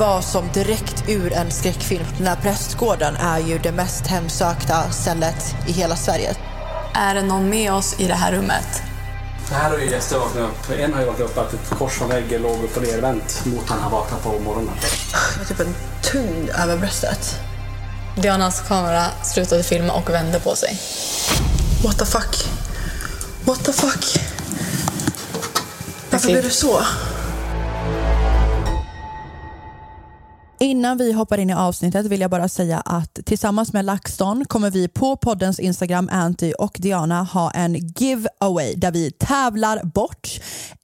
Var som direkt ur en skräckfilm. Den här prästgården är ju det mest hemsökta stället i hela Sverige. Är det någon med oss i det här rummet? Så här har ju gäster vaknat upp. En har ju vaknat upp att ett kors från väggen låg upp och nervänt mot han har vaknat på morgonen. Det var typ en tyngd över bröstet. Dianas kamera slutade filma och vände på sig. What the fuck? What the fuck? Varför blev det så? Innan vi hoppar in i avsnittet vill jag bara säga att tillsammans med LaxTon kommer vi på poddens Instagram Anty och Diana ha en giveaway där vi tävlar bort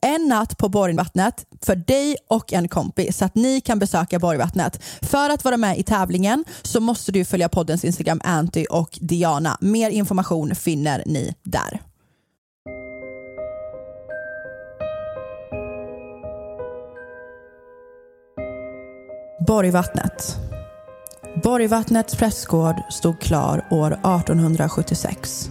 en natt på Borgvattnet för dig och en kompis så att ni kan besöka Borgvattnet. För att vara med i tävlingen så måste du följa poddens Instagram Anty och Diana. Mer information finner ni där. Borgvattnet. Borgvattnets prästgård stod klar år 1876.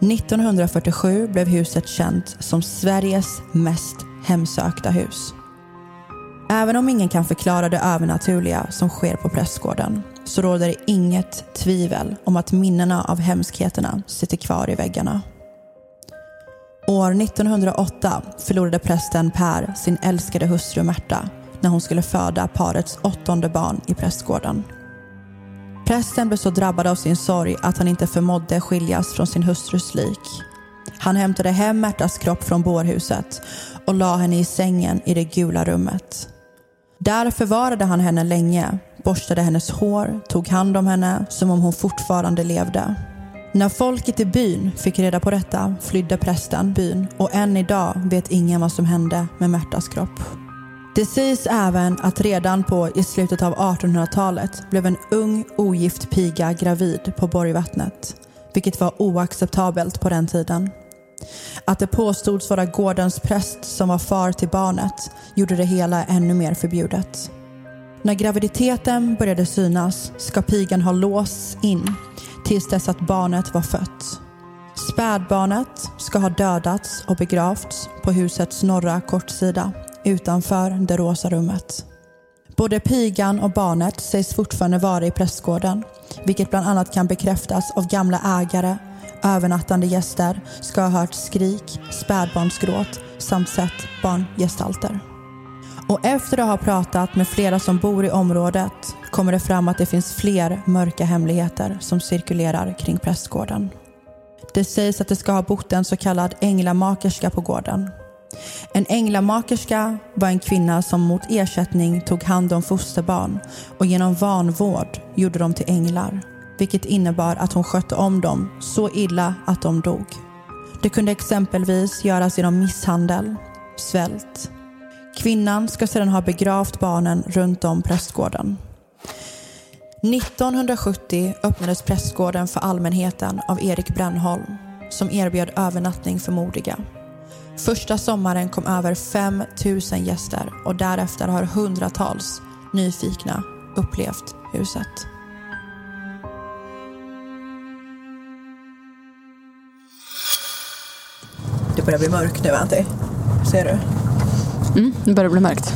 1947 blev huset känt som Sveriges mest hemsökta hus. Även om ingen kan förklara det övernaturliga som sker på prästgården så råder det inget tvivel om att minnena av hemskheterna sitter kvar i väggarna. År 1908 förlorade prästen Per sin älskade hustru Märta när hon skulle föda parets åttonde barn i prästgården. Prästen blev så drabbad av sin sorg att han inte förmådde skiljas från sin hustrus lik. Han hämtade hem Märtas kropp från bårhuset och la henne i sängen i det gula rummet. Där förvarade han henne länge, borstade hennes hår, tog hand om henne som om hon fortfarande levde. När folket i byn fick reda på detta flydde prästen byn och än idag vet ingen vad som hände med Märtas kropp. Det sägs även att redan på i slutet av 1800-talet blev en ung ogift piga gravid på Borgvattnet, vilket var oacceptabelt på den tiden. Att det påstods vara gårdens präst som var far till barnet gjorde det hela ännu mer förbjudet. När graviditeten började synas ska pigan ha låsts in tills dess att barnet var fött. Spädbarnet ska ha dödats och begravts på husets norra kortsida utanför det rosa rummet. Både pigan och barnet sägs fortfarande vara i prästgården, vilket bland annat kan bekräftas av gamla ägare, övernattande gäster ska ha hört skrik, spädbarnsgråt samt sett barngestalter. Och efter att ha pratat med flera som bor i området kommer det fram att det finns fler mörka hemligheter som cirkulerar kring prästgården. Det sägs att det ska ha bott en så kallad änglamakerska på gården en änglamakerska var en kvinna som mot ersättning tog hand om fosterbarn och genom vanvård gjorde dem till änglar. Vilket innebar att hon skötte om dem så illa att de dog. Det kunde exempelvis göras genom misshandel, svält. Kvinnan ska sedan ha begravt barnen runt om prästgården. 1970 öppnades prästgården för allmänheten av Erik Brännholm som erbjöd övernattning för modiga. Första sommaren kom över 5 000 gäster och därefter har hundratals nyfikna upplevt huset. Det börjar bli mörkt nu, Antti. Ser du? Mm, det börjar bli mörkt.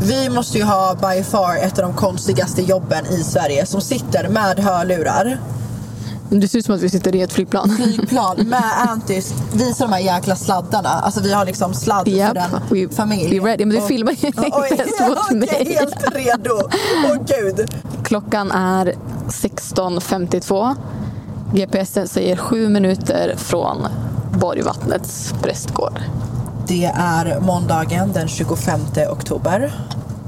Vi måste ju ha by far ett av de konstigaste jobben i Sverige som sitter med hörlurar det ser ut som att vi sitter i ett flygplan. Flygplan med Antis. Visa de här jäkla sladdarna. Alltså vi har liksom sladd yep. för den we, familj. We ready. Men du filmar ju bäst mot mig. Helt redo. Åh oh, gud. Klockan är 16.52. GPSen säger sju minuter från Borgvattnets prästgård. Det är måndagen den 25 oktober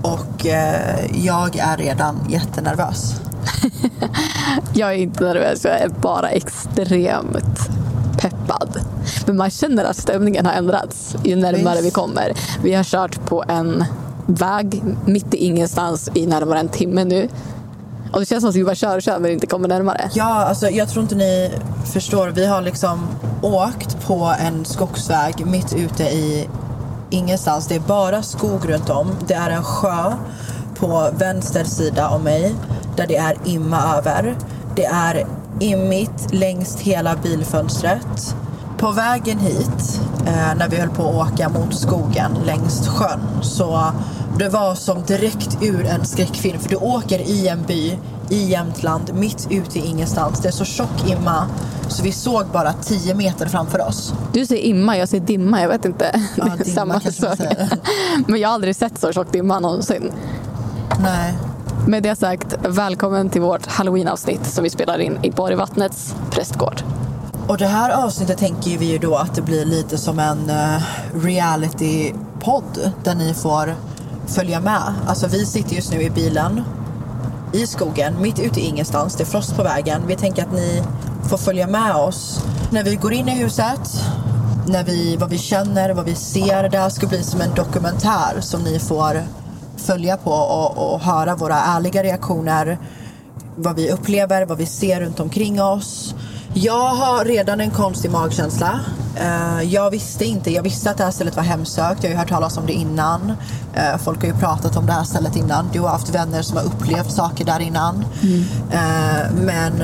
och eh, jag är redan jättenervös. Jag är inte nervös, jag är bara extremt peppad. Men man känner att stämningen har ändrats ju närmare Visst. vi kommer. Vi har kört på en väg mitt i ingenstans i närmare en timme nu. Och det känns som att vi bara kör och kör men inte kommer närmare. Ja, alltså jag tror inte ni förstår. Vi har liksom åkt på en skogsväg mitt ute i ingenstans. Det är bara skog runt om. Det är en sjö på vänster sida om mig där det är imma över. Det är immigt längs hela bilfönstret. På vägen hit, eh, när vi höll på att åka mot skogen längs sjön, så det var som direkt ur en skräckfilm. För du åker i en by i Jämtland, mitt ute i ingenstans. Det är så tjock imma, så vi såg bara 10 meter framför oss. Du säger imma, jag säger dimma. Jag vet inte. Ja, är dimma samma sak. Men jag har aldrig sett så tjock dimma någonsin. Nej. Med det sagt, välkommen till vårt halloween-avsnitt som vi spelar in i Borgvattnets prästgård. Och det här avsnittet tänker vi ju då att det blir lite som en uh, reality-podd där ni får följa med. Alltså vi sitter just nu i bilen i skogen, mitt ute i ingenstans. Det är frost på vägen. Vi tänker att ni får följa med oss när vi går in i huset, när vi, vad vi känner, vad vi ser. Det här ska bli som en dokumentär som ni får följa på och, och höra våra ärliga reaktioner, vad vi upplever, vad vi ser runt omkring oss. Jag har redan en konstig magkänsla. Eh, jag visste inte, jag visste att det här stället var hemsökt. Jag har ju hört talas om det innan. Eh, folk har ju pratat om det här stället innan. Du har haft vänner som har upplevt saker där innan. Eh, men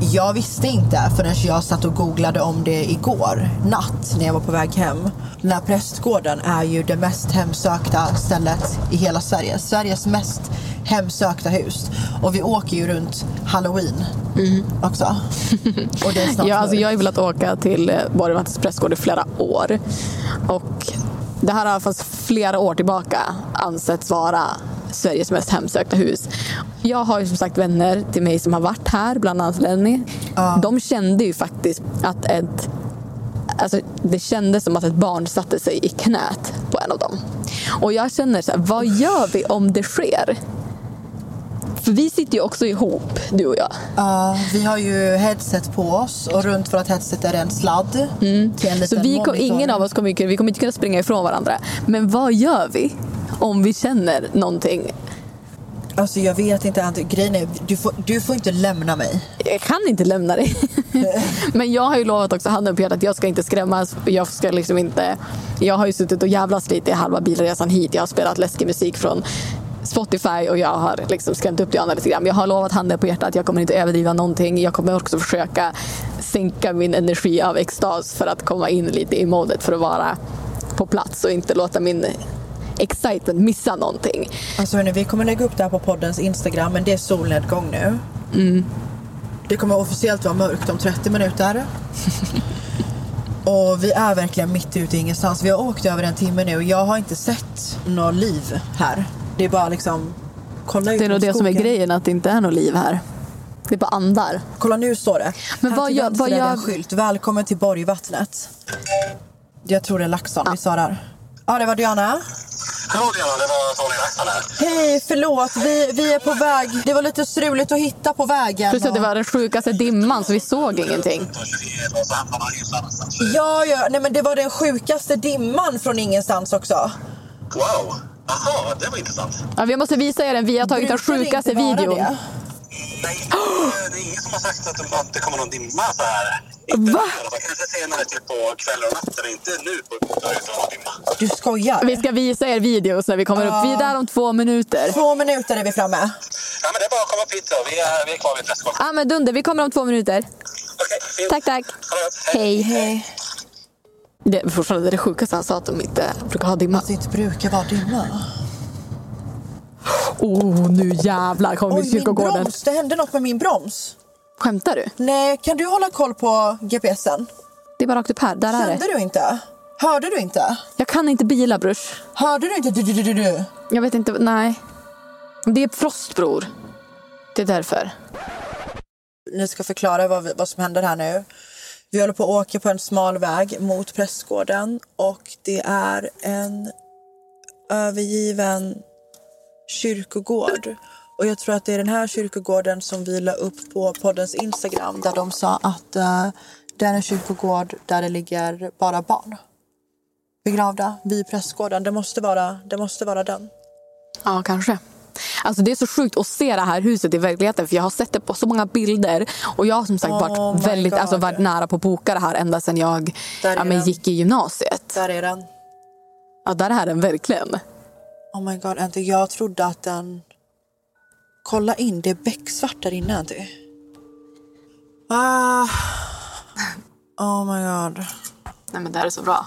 jag visste inte förrän jag satt och googlade om det igår natt när jag var på väg hem. Den här prästgården är ju det mest hemsökta stället i hela Sverige. Sveriges mest hemsökta hus. Och vi åker ju runt halloween också. Och det är snart Ja, alltså jag har ju velat åka till eh, Borgvattnets prästgård i flera år. Och det här har fast flera år tillbaka ansetts vara Sveriges mest hemsökta hus. Jag har ju som sagt vänner till mig som har varit här, bland annat Lenny. De kände ju faktiskt att ett Alltså, det kändes som att ett barn satte sig i knät på en av dem. Och jag känner så här, vad gör vi om det sker? För vi sitter ju också ihop, du och jag. Ja, vi har ju headset på oss och runt vårt headset är det en sladd. Till en Så vi kom, ingen av oss kommer, vi kommer inte kunna springa ifrån varandra. Men vad gör vi om vi känner någonting? Alltså jag vet inte, Ante. grejen är, du får, du får inte lämna mig. Jag kan inte lämna dig. Men jag har ju lovat också handen på att jag ska inte skrämmas. Jag ska liksom inte... Jag har ju suttit och jävlats lite i halva bilresan hit. Jag har spelat läskig musik från Spotify och jag har liksom skrämt upp Diana lite grann. Jag har lovat handen på hjärtat att jag kommer inte överdriva någonting. Jag kommer också försöka sänka min energi av extas för att komma in lite i modet för att vara på plats och inte låta min excitement missa någonting. Alltså hörni, vi kommer lägga upp det här på poddens Instagram men det är solnedgång nu. Det kommer officiellt vara mörkt om 30 minuter. och vi är verkligen mitt ute i ingenstans. Vi har åkt över en timme nu och jag har inte sett något liv här. Det är bara liksom, kolla ut Det är nog det som är grejen, att det inte är något liv här. Det är bara andar. Kolla nu står det. Men Här vad till gör- vänster vad gör- en skylt. Välkommen till Borgvattnet. Jag tror det är Laxson, vi svarar. Ja, det var Diana. Hallå Diana, det var Tony Laxson här. Hej, förlåt. Vi, vi är på väg. Det var lite struligt att hitta på vägen. Plus att det och- var den sjukaste dimman så vi såg ingenting. Och. Ja, ja. Nej, men det var den sjukaste dimman från ingenstans också. Wow! Jaha, det var intressant. Ja, vi måste visa er den. Vi har tagit den sjukaste videon. det? Nej, det är ingen som har sagt att det, att det kommer någon dimma så här. Inte Va? Kanske senare typ på kvällar och natten. Inte nu på dimma. Du skojar? Vi ska visa er videos när vi kommer upp. Vi är där om två minuter. Två minuter är vi framme. Ja, men det är bara att komma upp hit då. Vi är, vi är kvar vid prästgården. Ja, men dunder. Vi kommer om två minuter. Fint. Tack, tack. Gott. Hej. Hej. Det är fortfarande det sjukaste han sa att de inte brukar ha dimma. Att det inte brukar vara dimma. Oh, nu jävlar kommer vi till min kyrkogården. broms. Det hände något med min broms. Skämtar du? Nej, kan du hålla koll på GPSen? Det är bara rakt upp här. Där är Kände det. du inte? Hörde du inte? Jag kan inte bilar, brors. Hörde du inte? Du, du, du, du. Jag vet inte. Nej. Det är frost, bror. Det är därför. Ni ska förklara vad, vi, vad som händer här nu. Vi håller på att åka på en smal väg mot prästgården och det är en övergiven kyrkogård. Och jag tror att det är den här kyrkogården som vi la upp på poddens Instagram där de sa att uh, det är en kyrkogård där det ligger bara barn begravda vid prästgården. Det måste vara, det måste vara den. Ja, kanske. Alltså det är så sjukt att se det här huset i verkligheten för jag har sett det på så många bilder och jag har som sagt Oh varit, väldigt, God. alltså varit nära på att boka det här ända sedan jag ja, men gick i gymnasiet. Där är den. Ja, där är den verkligen. Oh my god, Anty, jag trodde att den... Kolla in, det är becksvart där inne, Anty. Ah. Oh my god. Nej men det här är så bra.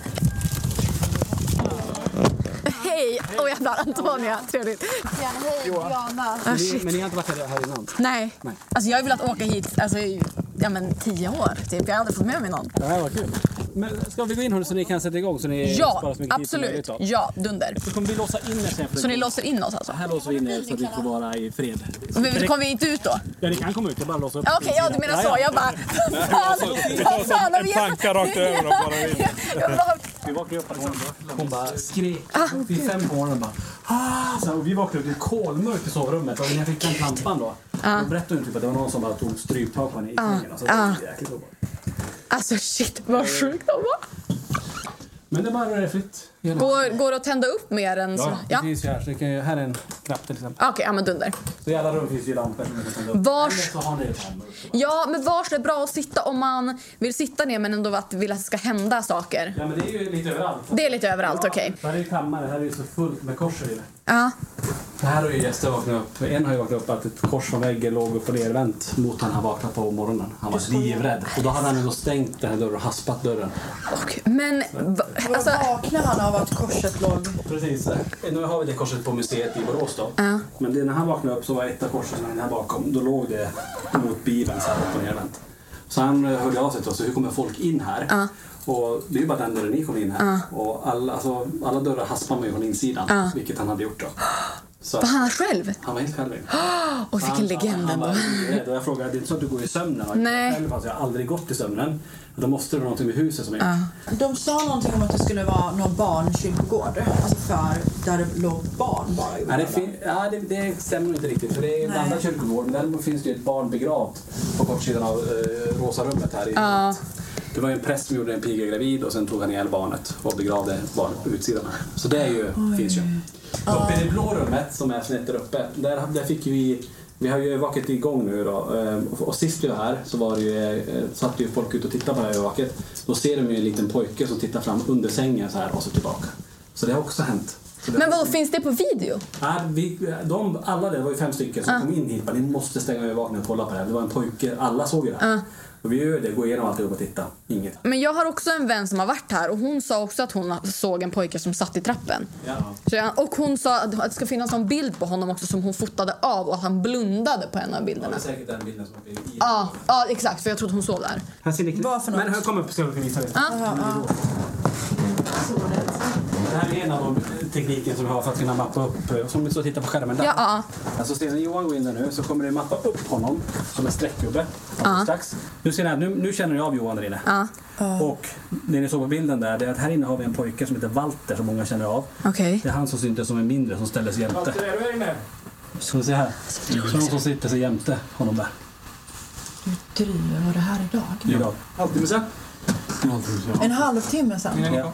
Hej! Åh jävlar, Antonia. Trevligt. Hej, Joanna. Ah, Ni, men ni har inte varit här, innan? Nej. Nej. Alltså jag har velat åka hit alltså, i ja, men, tio år. Typ. Jag har aldrig fått med mig någon. Det här var kul. Men ska vi gå in hörni så ni kan sätta igång så ni Ja, sparar så absolut. Ja, dunder. Så kommer vi låsa in er sen. Så ni låser in oss alltså? Här låser vi in er så att vi får vara i fred. Men kommer vi inte ut då? Ja, ni kan komma ut. Jag bara låsa upp. Ja, Okej, ja du menar så. Jag bara... Fan, vad fan har vi Planka rakt över dem bara in. Vi vaknade upp och hon, hon bara skrek Ah. vid fem på morgonen. Bara, ah! så, här, och vi vaknade upp, är kolmörkt i sovrummet och när jag fick den lampan då, Ah. då berättade hon typ att det var någon som bara tog stryptag på henne i sängen. Alltså, Ah. obehagligt. Alltså shit, vad sjukt de var. Men det är bara röra fritt. Går, går det att tända upp mer än så? Ja, det Ja. finns ju här. Så kan, ju- här är en knapp till exempel. Okej, ja men dunder. Så i alla rum finns ju lampor som man kan tända upp. Vars- Eller så har ni. Ja, men vars är det bra att sitta om man vill sitta ner men ändå att vill att det ska hända saker? Ja men det är ju lite överallt. Det är lite överallt, okej. Det här är ju kammare, här är ju så fullt med kors i det. Ja. Det här har ju gäster vaknat upp. En har ju vaknat upp att ett kors från väggen låg upp och nervänt mot han han vaknat på morgonen. Han var livrädd. Och då hade han ju då stängt den här dörren och haspat dörren. Och, men va, alltså, Vaknade han av att korset låg... Precis. Nu har vi det korset på museet i Borås då. Ja. Men det, när han vaknade upp så var ett av korsen här bakom. Då låg det mot Bibeln så här upp och nervänt. Så han eh, hörde av sig till oss. Hur kommer folk in här? Ja. Och det är ju bara den dörren ni kom in här. Och alla, alltså, alla dörrar haspar man ju från insidan. Ja. Vilket han hade gjort då. Så var han själv? han var helt själv. Oj, vilken legend ändå. jag frågade, det är inte så att du går i sömnen? Nej. Själv, alltså, jag har aldrig gått i sömnen. Då måste det vara någonting med huset som är Ja. De sa någonting om att det skulle vara någon barnkyrkogård. Alltså för där det låg barn bara i Ja, det, fin- ja, det, det stämmer nog inte riktigt. För det är en annan kyrkogård. Men däremot finns det ju ett barn begravt på kortsidan av eh, Rosa rummet här i Ja. Det var ju en präst som gjorde en piga gravid och sen tog han ihjäl barnet och begravde barnet på utsidan. Så det är ju, finns ju. Uppe i det blå rummet som är snett där uppe, där, där fick ju vi vi har ju övervaket igång nu då eh, och- sist vi var här så var det ju, eh, satt ju folk ute och tittade på det här övervaket. Då ser de ju en liten pojke som tittar fram under sängen så här och så tillbaka. Så det har också hänt. Men vad finns det på video? Ja, vi, de, alla det, det var ju fem stycken som kom in hit. Bara, ni måste stänga övervakningen och kolla på det här. Det var en pojke, alla såg ju det. här. Vi gör det, går igenom alltihop och tittar. Inget. Men jag har också en vän som har varit här och hon sa också att hon såg en pojke som satt i trappen. Ja. Så jag, och hon sa att det ska finnas någon bild på honom också som hon fotade av och att han blundade på en av Det bilderna. är säkert den bilden som är i. Ja, ja exakt för jag trodde hon sov där. Här ser ni. Vad för något? Men här kommer upp, ska vi visa det. Det här är en av de tekniken som vi har för att kunna mappa upp, eh, som vi står och tittar på skärmen där. Ja. Alltså ser ni Johan gå in där nu så kommer det mappa upp honom som en streckgubbe. Ja. Strax. Nu, ser ni, här, nu, nu känner ni av Johan där inne. Ja. Och det ni såg på bilden där, det är att här inne har vi en pojke som heter Walter som många känner av. Okej. Det är han som syntes som en mindre som ställdes jämte. Så vi ser här. Så de som sitter sig jämte honom där. Du driver, var det här idag? Idag. Alltid med sig. En halvtimme sen. Ja.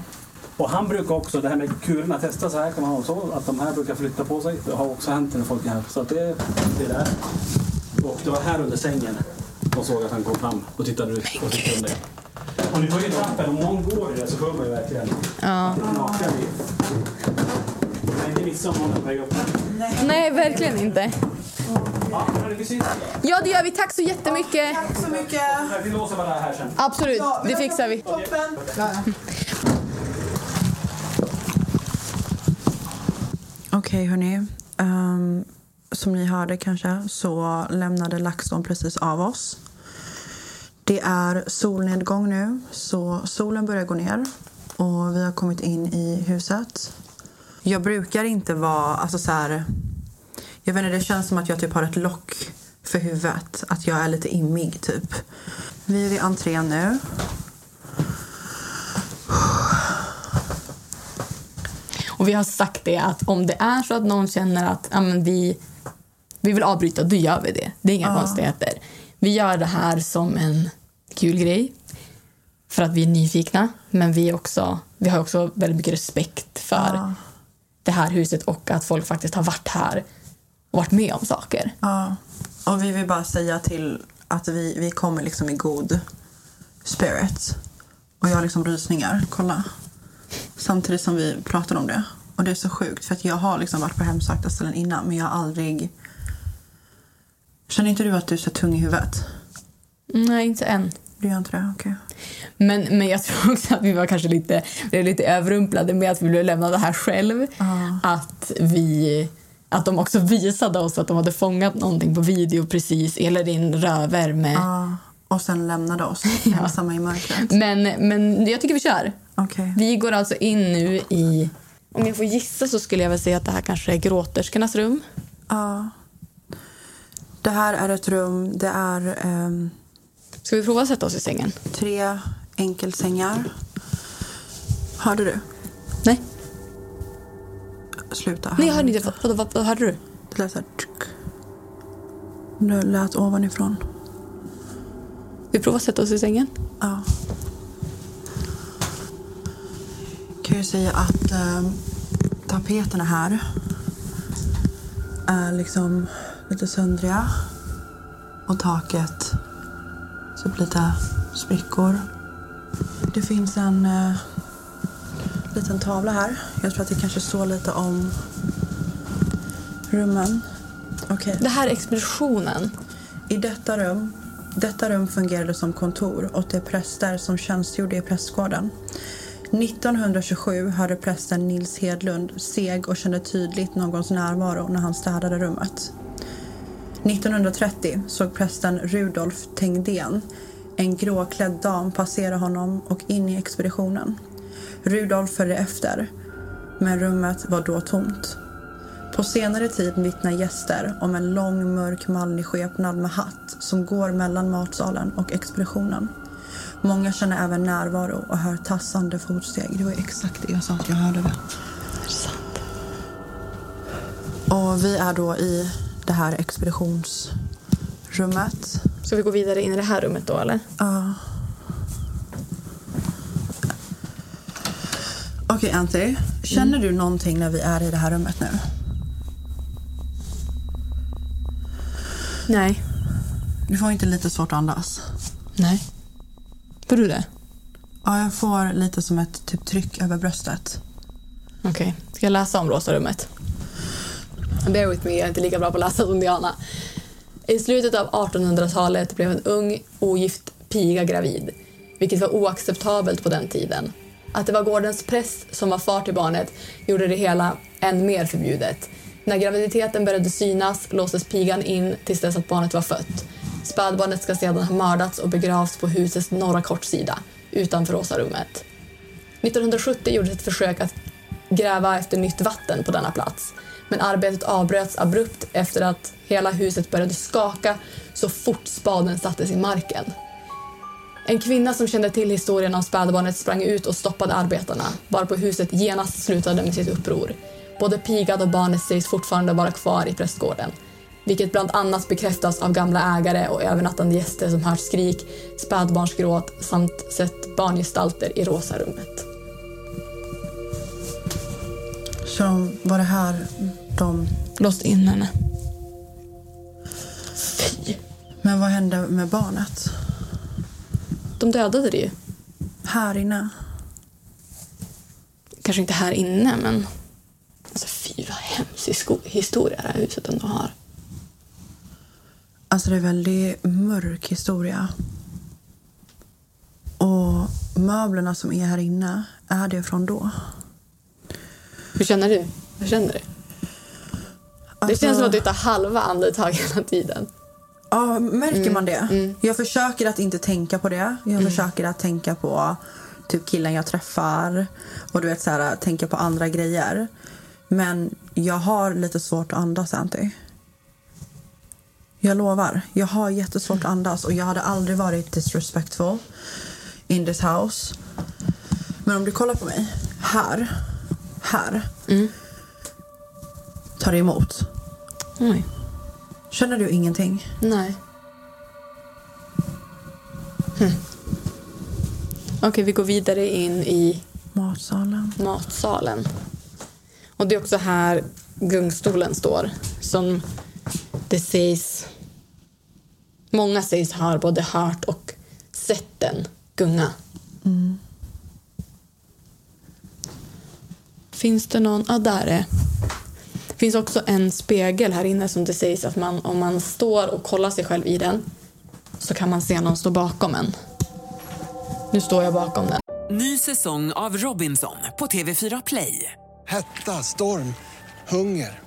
Och han brukar också, det här med kulorna, testa så här kan man ha så, att de här brukar flytta på sig. Det har också hänt när folk är här. Så att det, det är där. Och det var här under sängen. och såg att han kom fram och tittade ut och tyckte om det. Och ni får ju trappen, om någon går i det så hör man ju verkligen Ja. att det knakar i. Men inte missa om någon väg upp. Nej, verkligen inte. Ja, det gör vi. Tack så jättemycket. Tack så mycket. Vi låser bara här sen. Absolut, det fixar vi. Toppen. Okej hörni. Um, som ni hörde kanske så lämnade LaxTon precis av oss. Det är solnedgång nu så solen börjar gå ner och vi har kommit in i huset. Jag brukar inte vara, alltså så här, jag vet inte, det känns som att jag typ har ett lock för huvudet. Att jag är lite immig typ. Vi är vid entrén nu. Och vi har sagt det att om det är så att någon känner att ja, men vi, vi vill avbryta, då gör vi det. Det är inga Ja. konstigheter. Vi gör det här som en kul grej för att vi är nyfikna. Men vi, också, vi har också väldigt mycket respekt för Ja. det här huset och att folk faktiskt har varit här och varit med om saker. Ja, och vi vill bara säga till att vi, vi kommer liksom i god spirit. Och jag har liksom rysningar, kolla. Samtidigt som vi pratar om det. Och det är så sjukt för att jag har liksom varit på hemsökta ställen innan men jag har aldrig... Känner inte du att du är så tung i huvudet? Nej, inte än. Du gör inte det? Okej. Men, men jag tror också att vi var kanske lite, blev lite överrumplade med att vi blev lämnade här själv. Att, vi, att de också visade oss att de hade fångat någonting på video precis, hela din rövärme. Ja, och sen lämnade oss ensamma i mörkret. Men, men jag tycker vi kör. Okej. Vi går alltså in nu i... Om jag får gissa så skulle jag väl säga att det här kanske är gråterskornas rum. Ja. Det här är ett rum, det är ehm, Ska vi prova att sätta oss i sängen? tre enkelsängar. Hörde du? Nej. Sluta. Nej, jag hörde inte. Vad, vad, vad hörde du? Det lät så här... tsk. Det lät ovanifrån. Vi provar att sätta oss i sängen. Ja. Kan ju säga att eh, tapeterna här är liksom lite söndriga. Och taket typ lite sprickor. Det finns en eh, liten tavla här. Jag tror att det kanske står lite om rummen. Okej. Det här är expeditionen. I detta rum, detta rum fungerade som kontor åt de präster som tjänstgjorde i prästgården. 1927 hörde prästen Nils Hedlund seg och kände tydligt någons närvaro när han städade rummet. 1930 såg prästen Rudolf Tengdén en gråklädd dam passera honom och in i expeditionen. Rudolf följde efter, men rummet var då tomt. På senare tid vittnar gäster om en lång mörk manlig skepnad med hatt som går mellan matsalen och expeditionen. Många känner även närvaro och hör tassande fotsteg. Det var exakt det jag sa att jag hörde det. Och vi är då i det här expeditionsrummet. Ska vi gå vidare in i det här rummet då eller? Ja. Okej, Anthony. Känner du någonting när vi är i det här rummet nu? Nej. Du får inte lite svårt att andas? Nej. Får du det? Ja, jag får lite som ett typ tryck över bröstet. Okej. Ska jag läsa om rosa rummet? Bear with me, jag är inte lika bra på att läsa som Diana. I slutet av 1800-talet blev en ung, ogift piga gravid, vilket var oacceptabelt på den tiden. Att det var gårdens präst som var far till barnet gjorde det hela än mer förbjudet. När graviditeten började synas låstes pigan in tills dess att barnet var fött. Spädbarnet ska sedan ha mördats och begravts på husets norra kortsida, utanför Åsarummet. 1970 gjordes ett försök att gräva efter nytt vatten på denna plats. Men arbetet avbröts abrupt efter att hela huset började skaka så fort spaden sattes i marken. En kvinna som kände till historien om spädbarnet sprang ut och stoppade arbetarna, varpå huset genast slutade med sitt uppror. Både pigan och barnet sägs fortfarande vara kvar i prästgården. Vilket bland annat bekräftas av gamla ägare och övernattande gäster som hört skrik, spädbarnsgråt samt sett barngestalter i rosa rummet. Så var det här de... Låst in henne. Fy! Men vad hände med barnet? De dödade det ju. Här inne? Kanske inte här inne, men... Alltså fy vad hemsk historia det här huset ändå har. Alltså det är en väldigt mörk historia. Och möblerna som är här inne, är det från då? Hur känner du? Hur känner du? Det Alltså- känns som att du tar halva andetag hela tiden. Ja, märker Mm, man det? Jag försöker att inte tänka på det. Jag försöker att tänka på typ killen jag träffar och du vet så här, tänka på andra grejer. Men jag har lite svårt att andas, Anty. Jag lovar. Jag har jättesvårt att andas och jag hade aldrig varit disrespectful in this house. Men om du kollar på mig. Här. Här. Tar det emot. Oj. Känner du ingenting? Nej. Hm. Okej, vi går vidare in i Matsalen. matsalen. Och det är också här gungstolen står. Som det sägs... Många sägs ha både hört och sett den gunga. Finns det någon... Ja, där är Det finns också en spegel här inne som det sägs att man, om man står och kollar sig själv i den så kan man se någon stå bakom en. Nu står jag bakom den. Ny säsong av Robinson på TV4 Play. Hetta, storm, hunger.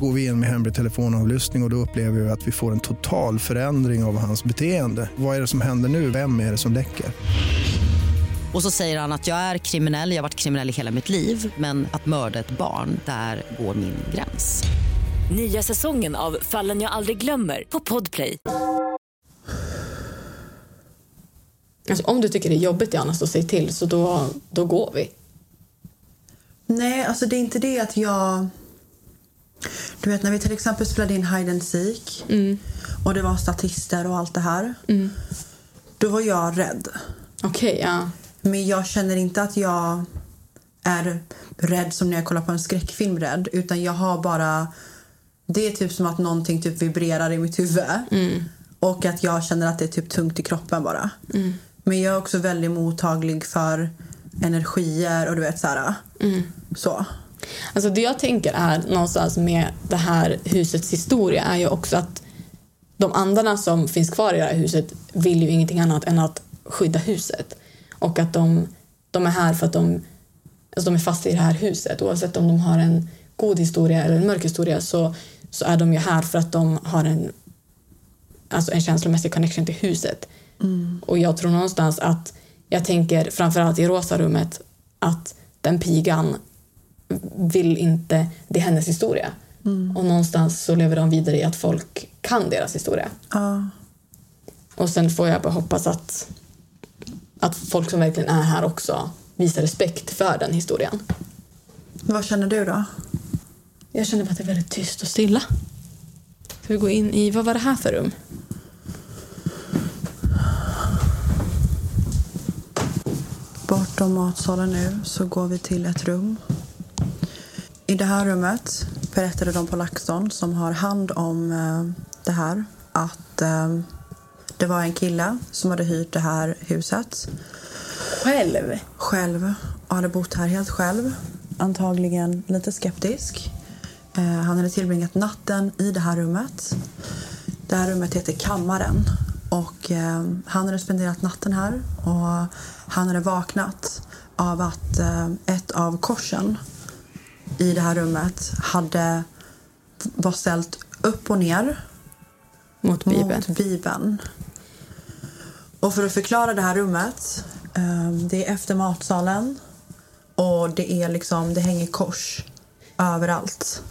Går vi in med hemlig telefonavlyssning och, och då upplever vi att vi får en total förändring av hans beteende. Vad är det som händer nu? Vem är det som läcker? Och så säger han att jag är kriminell, jag har varit kriminell i hela mitt liv men att mörda ett barn, där går min gräns. Nya säsongen av Fallen jag aldrig glömmer på Podplay. Alltså, om du tycker det är jobbigt Johanna, så säg till så då, då går vi. Nej, alltså det är inte det att jag... Du vet när vi till exempel spelade in Hide and Seek och det var statister och allt det här. Då var jag rädd. Okej, ja. Men jag känner inte att jag är rädd som när jag kollar på en skräckfilm rädd. Utan jag har bara... Det är typ som att någonting typ vibrerar i mitt huvud. Och att jag känner att det är typ tungt i kroppen bara. Men jag är också väldigt mottaglig för energier och du vet så här. Så. Alltså det jag tänker är någonstans med det här husets historia är ju också att de andarna som finns kvar i det här huset vill ju ingenting annat än att skydda huset. Och att de, de är här för att de, alltså de är fast i det här huset. Oavsett om de har en god historia eller en mörk historia så, så är de ju här för att de har en, alltså en känslomässig connection till huset. Och jag tror någonstans att, jag tänker framförallt i rosa rummet, att den pigan vill inte, det är hennes historia. Och någonstans så lever de vidare i att folk kan deras historia. Ja. Och sen får jag bara hoppas att, att folk som verkligen är här också visar respekt för den historien. Vad känner du då? Jag känner bara att det är väldigt tyst och stilla. Ska vi gå in i, vad var det här för rum? Bortom matsalen nu så går vi till ett rum. I det här rummet berättade de på LaxTon som har hand om eh, det här att eh, det var en kille som hade hyrt det här huset. Själv? Själv. Och hade bott här helt själv. Antagligen lite skeptisk. Eh, han hade tillbringat natten i det här rummet. Det här rummet heter Kammaren. Och eh, han hade spenderat natten här och han hade vaknat av att eh, ett av korsen i det här rummet hade var ställt upp och ner Mot Bibeln. mot Bibeln. Och för att förklara det här rummet, eh, det är efter matsalen och det är liksom, det hänger kors överallt.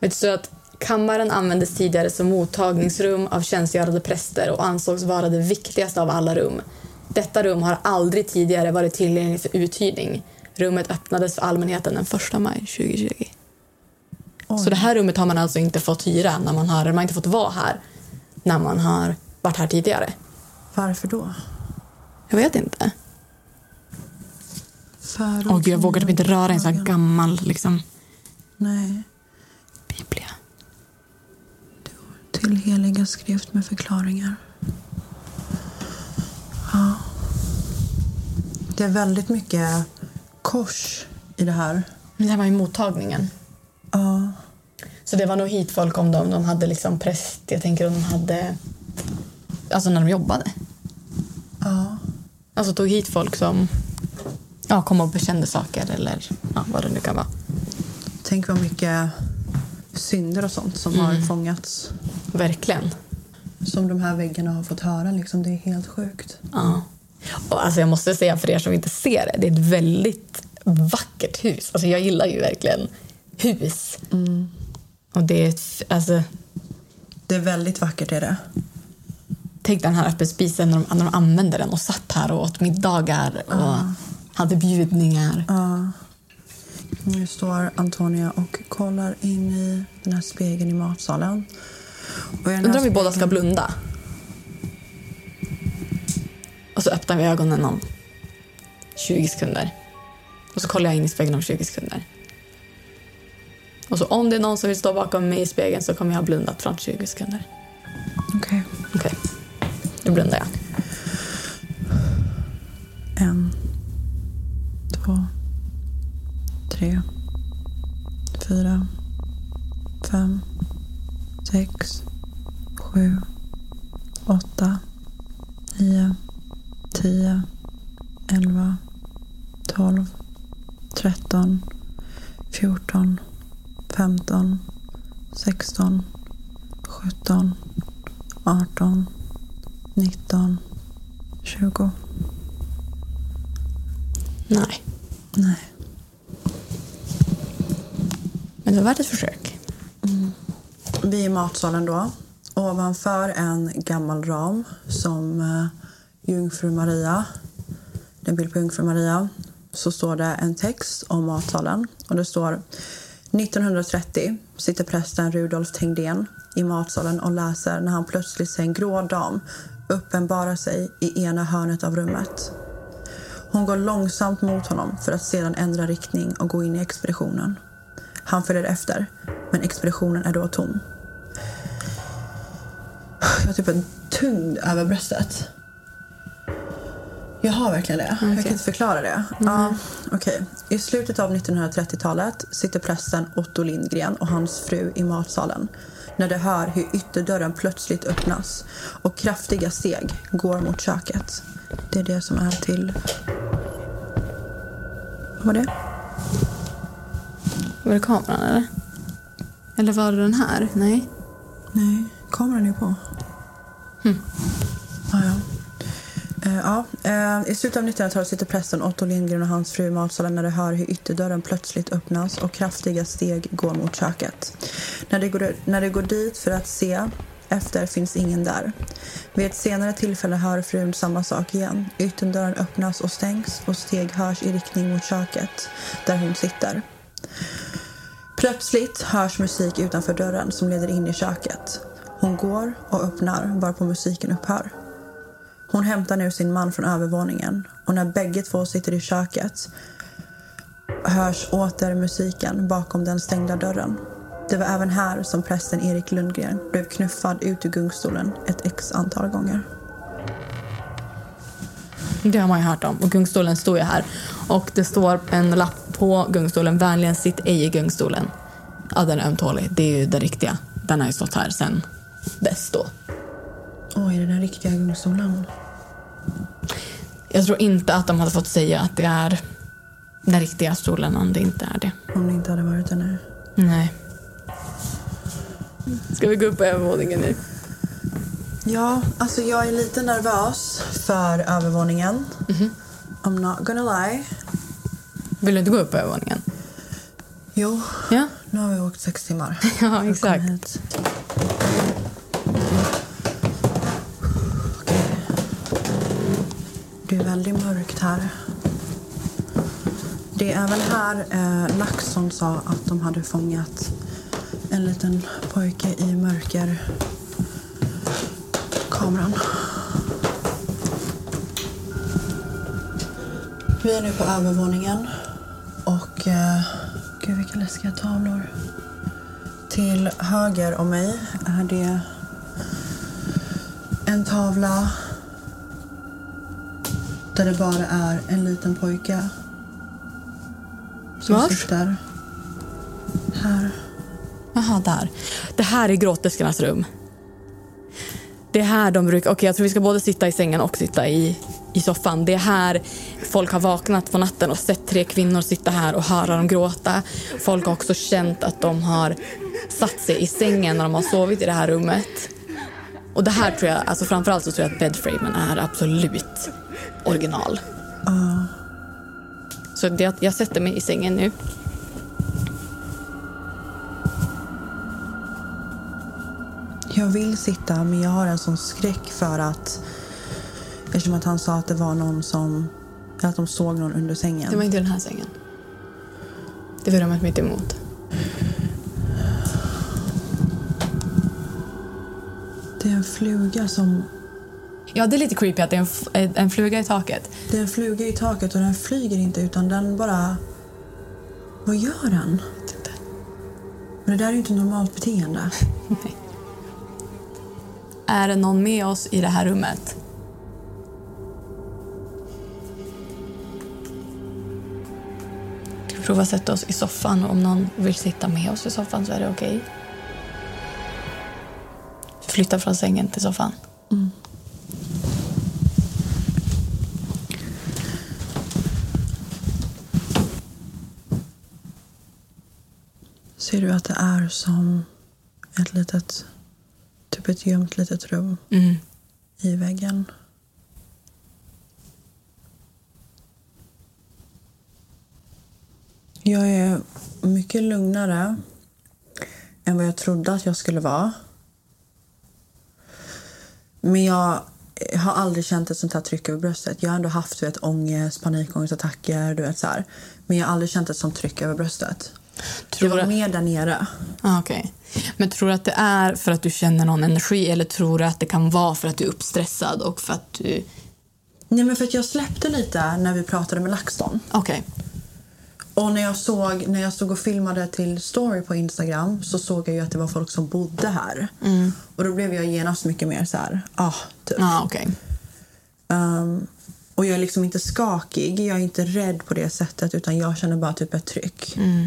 Vet du så att kammaren användes tidigare som mottagningsrum av tjänstgörande präster och ansågs vara det viktigaste av alla rum. Detta rum har aldrig tidigare varit tillgängligt för uthyrning. Rummet öppnades för allmänheten den 1 maj 2020. Så det här rummet har man alltså inte fått hyra när man har, man har inte fått vara här när man har varit här tidigare. Varför då? Jag vet inte. Åh gud, jag vågar typ inte röra en sån här gammal liksom. Nej. Biblia. Till heliga skrift med förklaringar. Ja. Det är väldigt mycket kors i det här. Men det här var ju mottagningen. Ja. Så det var nog hit folk om de hade liksom präst, jag tänker om de hade... Alltså när de jobbade. Ja. Alltså tog hit folk som ja, kom och bekände saker eller ja, vad det nu kan vara. Tänk vad mycket synder och sånt som Mm. har fångats. Verkligen. Som de här väggarna har fått höra. Liksom. Det är helt sjukt. Ja. Och alltså jag måste säga för er som inte ser det, det är ett väldigt vackert hus. Alltså jag gillar ju verkligen hus. Och det är alltså, Det är väldigt vackert är det. tänk den här öppna spisen när de, när de använde den och satt här och åt middagar och hade bjudningar. Ja. Nu står Antonia och kollar in i den här spegeln i matsalen. Undrar om vi båda ska blunda. Och så öppnar vi ögonen om 20 sekunder. Och så kollar jag in i spegeln om 20 sekunder. Och så om det är någon som vill stå bakom mig i spegeln så kommer jag ha blundat fram till 20 sekunder. Okej. Okej. Nu blundar jag. En, två, tre, fyra, fem, sex, sju, åtta, nio, tio, elva, tolv, tretton, fjorton, femton, sexton, sjutton, arton, nitton, tjugo. Nej. Nej. Men det var värt ett försök. Vi är i matsalen då. Ovanför en gammal ram som eh, Jungfru Maria, det är en bild på Jungfru Maria, så står det en text om matsalen. Och det står 1930 sitter prästen Rudolf Tengdén i matsalen och läser när han plötsligt ser en grå dam uppenbara sig i ena hörnet av rummet. Hon går långsamt mot honom för att sedan ändra riktning och gå in i expeditionen. Han följer efter, men expeditionen är då tom. Jag har typ en tyngd över bröstet. Jag har verkligen det. Jag kan inte förklara det. Ja, okej. I slutet av 1930-talet sitter prästen Otto Lindgren och hans fru i matsalen när de hör hur ytterdörren plötsligt öppnas och kraftiga steg går mot köket. Det är det som är till... Vad var det? Var det kameran eller? Eller var det den här? Nej. Nej, kameran är på. Ah, ja. Eh, ja, eh, I slutet av 1900-talet sitter prästen Otto Lindgren och hans fru i matsalen när de hör hur ytterdörren plötsligt öppnas och kraftiga steg går mot köket. När de går, när de går dit för att se efter finns ingen där. Vid ett senare tillfälle hör frun samma sak igen. Ytterdörren öppnas och stängs och steg hörs i riktning mot köket där hon sitter. Plötsligt hörs musik utanför dörren som leder in i köket. Hon går och öppnar varpå musiken upphör. Hon hämtar nu sin man från övervåningen och när bägge två sitter i köket hörs åter musiken bakom den stängda dörren. Det var även här som prästen Erik Lundgren blev knuffad ut ur gungstolen ett x antal gånger. Det har man ju hört om. Och gungstolen står ju här. Och det står en lapp på gungstolen. Vänligen sitt ej i gungstolen. Ja, den är ömtålig. Det är ju den riktiga. Den har ju stått här sen dess då. Oj, är det den riktiga gungstolen? Jag tror inte att de hade fått säga att det är den riktiga stolen om det inte är det. Om det inte hade varit den nu. Nej. Ska vi gå upp på övervåningen nu? Ja, alltså jag är lite nervös för övervåningen. I'm not gonna lie. Vill du inte gå upp på övervåningen? Jo, Ja. nu har vi åkt sex timmar. Ja, exakt. Det är väldigt mörkt här. Det är väl här eh, Laxson sa att de hade fångat en liten pojke i mörker kameran. Vi är nu på övervåningen och eh, gud vilka läskiga tavlor. Till höger om mig är det en tavla där det bara är en liten pojke som Vars? sitter här. Jaha, där. Det här är gråterskornas rum. Det är här de brukar... Okej, jag tror vi ska både sitta i sängen och sitta i, i soffan. Det är här folk har vaknat på natten och sett tre kvinnor sitta här och höra dem gråta. Folk har också känt att de har satt sig i sängen när de har sovit i det här rummet. Och det här tror jag, alltså framförallt så tror jag att bedframen är absolut original. Ja. Så det, jag sätter mig i sängen nu. Jag vill sitta, men jag har en sån skräck för att... Eftersom att han sa att det var någon som... Att de såg någon under sängen. Det var inte den här sängen. Det var rummet mitt emot. Det är en fluga som... Ja, det är lite creepy att det är en, en fluga i taket. Det är en fluga i taket och den flyger inte utan den bara... Vad gör den? Men det där är ju inte normalt beteende. Nej. Är det någon med oss i det här rummet? Ska vi prova att sätta oss i soffan? Om någon vill sitta med oss i soffan så är det okej. Flytta från sängen till soffan. Ser du att det är som ett litet... Typ ett gömt litet rum Mm. i väggen? Jag är mycket lugnare än vad jag trodde att jag skulle vara. Men jag har aldrig känt ett sånt här tryck över bröstet. Jag har ändå haft du vet, ångest, panikångestattacker, du vet så här. Men jag har aldrig känt ett sånt tryck över bröstet. Tror det var mer där nere. Ah, okej. Men tror du att det är för att du känner någon energi eller tror du att det kan vara för att du är uppstressad och för att du... Nej, men för att jag släppte lite när vi pratade med LaxTon. Okej. Och när jag, såg, när jag stod och filmade till story på Instagram så såg jag ju att det var folk som bodde här. Mm. Och då blev jag genast mycket mer så här, ah, typ. Ah, okej. Ehm, och jag är liksom inte skakig, jag är inte rädd på det sättet utan jag känner bara typ ett tryck. Mm.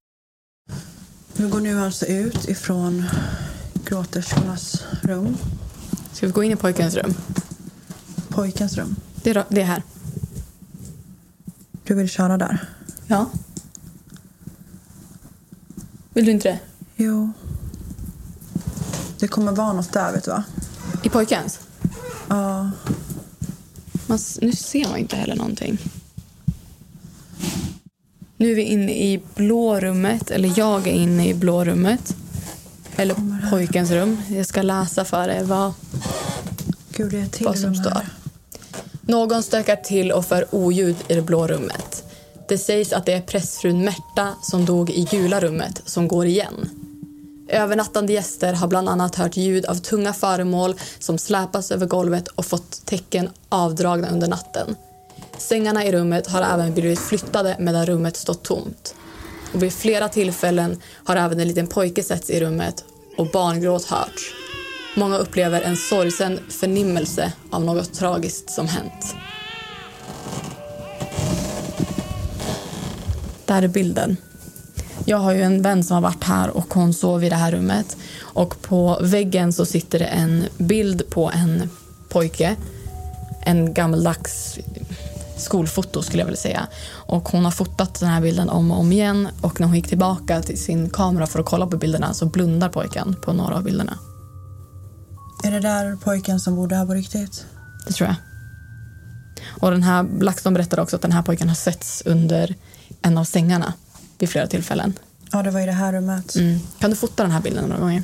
Vi går nu alltså ut ifrån gråterskornas rum. Ska vi gå in i pojkens rum? Pojkens rum. Det är, det är här. Du vill köra där? Ja. Vill du inte det? Jo. Det kommer vara något där, vet du va? I pojkens? Ja. Man, nu ser man inte heller någonting. Nu är vi inne i blå rummet, eller jag är inne i blå rummet. Eller pojkens rum. Jag ska läsa för er vad, Gud, vad som står. Någon stökar till och för oljud i det blå rummet. Det sägs att det är prästfrun Märta som dog i gula rummet som går igen. Övernattande gäster har bland annat hört ljud av tunga föremål som släpas över golvet och fått tecken avdragna under natten. Sängarna i rummet har även blivit flyttade medan rummet stått tomt. Och vid flera tillfällen har även en liten pojke setts i rummet och barngråt hörts. Många upplever en sorgsen förnimmelse av något tragiskt som hänt. Där är bilden. Jag har ju en vän som har varit här och hon sov i det här rummet. Och på väggen så sitter det en bild på en pojke. En gammaldags skolfoto skulle jag vilja säga. Och hon har fotat den här bilden om och om igen och när hon gick tillbaka till sin kamera för att kolla på bilderna så blundar pojken på några av bilderna. Är det där pojken som bodde här på riktigt? Det tror jag. Och den här LaxTon berättar också att den här pojken har setts under en av sängarna vid flera tillfällen. Ja, det var i det här rummet. Mm. Kan du fota den här bilden några gånger?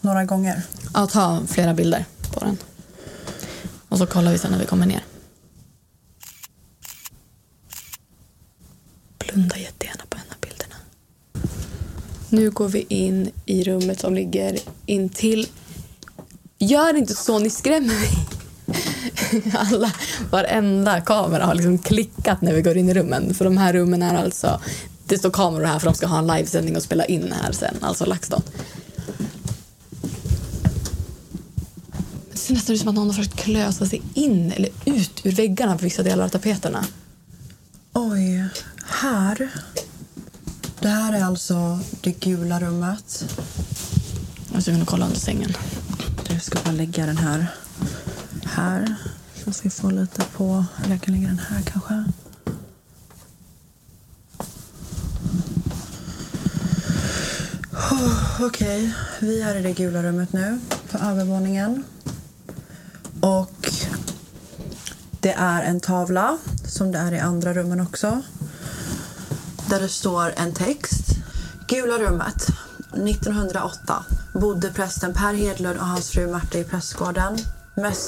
Några gånger. Ja, ta flera bilder på den. Och så kollar vi sen när vi kommer ner. Blunda jättegärna på en av bilderna. Nu går vi in i rummet som ligger intill. Gör inte så, ni skrämmer mig. Alla, varenda kamera har liksom klickat när vi går in i rummen. För de här rummen är alltså, det står kameror här för de ska ha en livesändning och spela in här sen, alltså LaxTon. Det ser nästan ut som att någon har försökt klösa sig in eller ut ur väggarna på vissa delar av tapeterna. Oj, här. Det här är alltså det gula rummet. Jag ska kunna kolla under sängen. Jag ska bara lägga den här här. Så ska få lite på... Eller jag kan lägga den här kanske. Oh, Okej, vi är i det gula rummet nu på övervåningen. Och det är en tavla, som det är i andra rummen också. Där det står en text. Gula rummet. 1908 bodde prästen Per Hedlund och hans fru Märta i prästgården.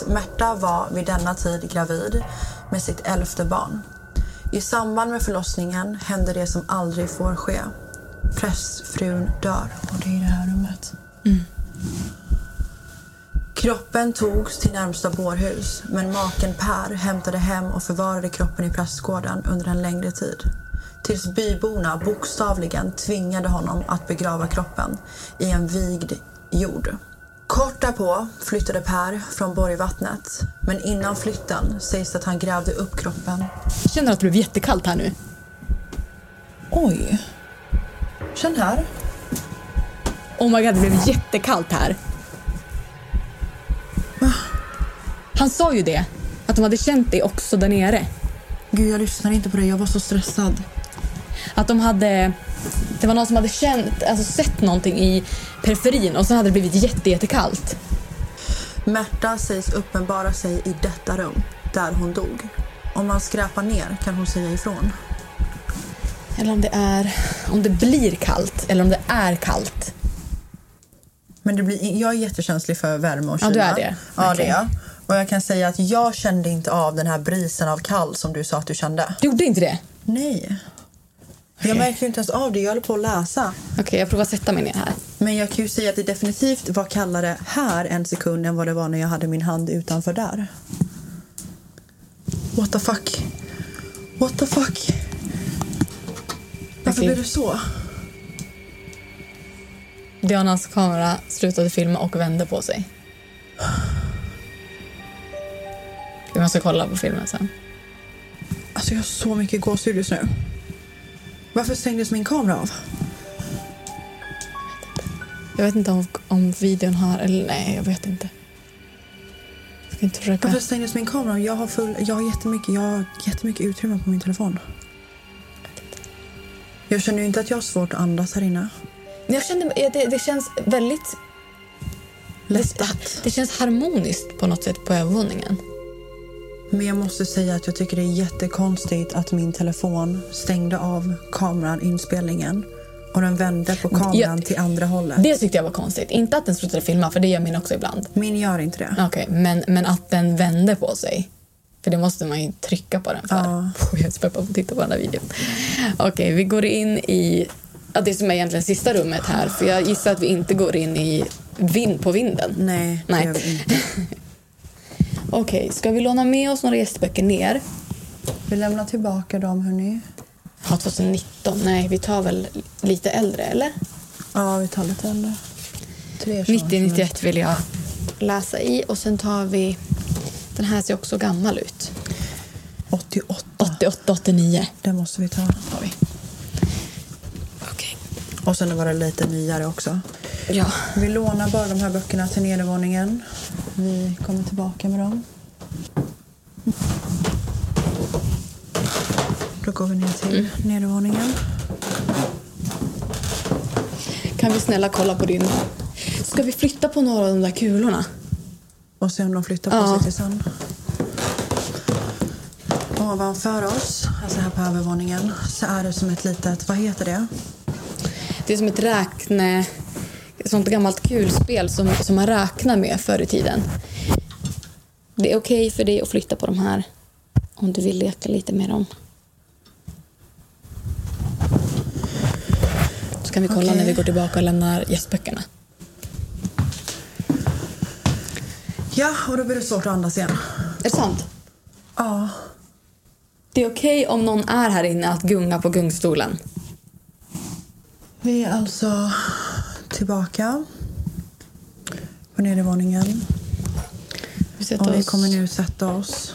Märta var vid denna tid gravid med sitt elfte barn. I samband med förlossningen hände det som aldrig får ske. Prästfrun dör. Och det är i det här rummet. Kroppen togs till närmsta bårhus men maken Per hämtade hem och förvarade kroppen i prästgården under en längre tid. Tills byborna bokstavligen tvingade honom att begrava kroppen i en vigd jord. Kort därpå flyttade Per från Borgvattnet men innan flytten sägs att han grävde upp kroppen. Jag känner att det blev jättekallt här nu. Oj. Känn här. Oh my god, det blev jättekallt här. Han sa ju det, att de hade känt det också där nere. Gud, jag lyssnar inte på det. Jag var så stressad. Att de hade... Det var någon som hade känt, alltså sett någonting i periferin och så hade det blivit jätte, jättekallt. Märta sägs uppenbara sig i detta rum, där hon dog. Om man skräpar ner kan hon säga ifrån. Eller om det är... Om det blir kallt eller om det är kallt. Men det blir, jag är jättekänslig för värme och Ja, kyla. du är det? Ja, det är jag. Och jag kan säga att jag kände inte av den här brisen av kall som du sa att du kände. Du gjorde inte det? Nej. Jag märkte inte ens av det. Jag höll på att läsa. Okej, jag provar sätta mig ner här. Men jag kan ju säga att det definitivt var kallare här en sekund än vad det var när jag hade min hand utanför där. What the fuck? What the fuck? Varför Okej. blev det så? Dianas kamera slutade filma och vände på sig. Vi måste kolla på filmen sen. Alltså jag har så mycket gåshud just nu. Varför stängdes min kamera av? Jag vet inte om, om videon har... Eller nej, jag vet inte. Jag ska inte försöka... Varför stängdes min kamera av? Jag har, full, jag har, jättemycket, jag har jättemycket utrymme på min telefon. Jag känner ju inte att jag har svårt att andas här inne. Jag kände, det, det känns väldigt... Det, det känns harmoniskt på något sätt på övervåningen. Men jag måste säga att jag tycker det är jättekonstigt att min telefon stängde av kameran, inspelningen och den vände på kameran Jag- till andra hållet. Det tyckte jag var konstigt. Inte att den slutade filma, för det gör min också ibland. Min gör inte det. Okej, men, men att den vände på sig. För det måste man ju trycka på den för. Ja. Jag är så peppad på att titta på den här videon. Okej, vi går in i ja, det som är egentligen sista rummet här. För jag gissar att vi inte går in i vind, på vinden. Nej, det Nej. gör vi inte. Okej, ska vi låna med oss några gästböcker ner? Vi lämnar tillbaka dem, hörni. Ja, 2019. Nej, vi tar väl lite äldre, eller? Ja, vi tar lite äldre. 90-91 vill jag läsa i. Och sen tar vi... Den här ser också gammal ut. 88. 88, 89. Den måste vi ta. Vi. Okej. Och sen var det lite nyare också. Ja. Vi lånar bara de här böckerna till nedervåningen. Vi kommer tillbaka med dem. Då går vi ner till nedervåningen. Kan vi snälla kolla på din... Ska vi flytta på några av de där kulorna? Och se om de flyttar på Ja. sig till sen. Ovanför oss, alltså här på övervåningen, så är det som ett litet, vad heter det? Det är som ett räkne... Sånt gammalt kulspel som, som man räknar med förr i tiden. Det är okej för dig att flytta på de här om du vill leka lite med dem. Så kan vi kolla Okej. när vi går tillbaka och lämnar gästböckerna. Ja, och då blir det svårt att andas igen. Är det sant? Ja. Det är okej om någon är här inne att gunga på gungstolen. Vi är alltså tillbaka på nedervåningen. Vi sätter Och vi kommer nu sätta oss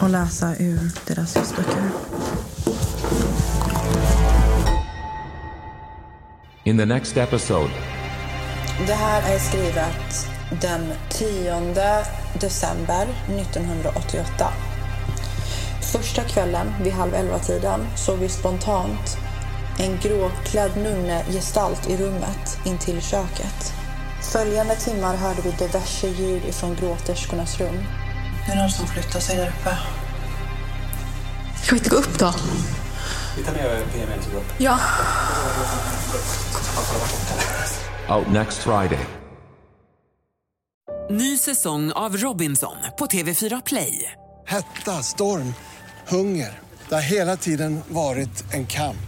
och läsa ur deras gästböcker. In the next episode, Det här är skrivet den 10 december 1988. Första kvällen vid halv elva-tiden såg vi spontant en gråklädd nunnegestalt i rummet intill köket. Följande timmar hörde vi diverse ljud ifrån gråterskornas rum. Det är någon som flyttar sig där uppe. Ska vi inte gå upp då? Vi tar med PMN som går upp. Ja. out next Friday. Ny säsong av Robinson på TV4 Play. Hetta, storm, hunger. Det har hela tiden varit en kamp.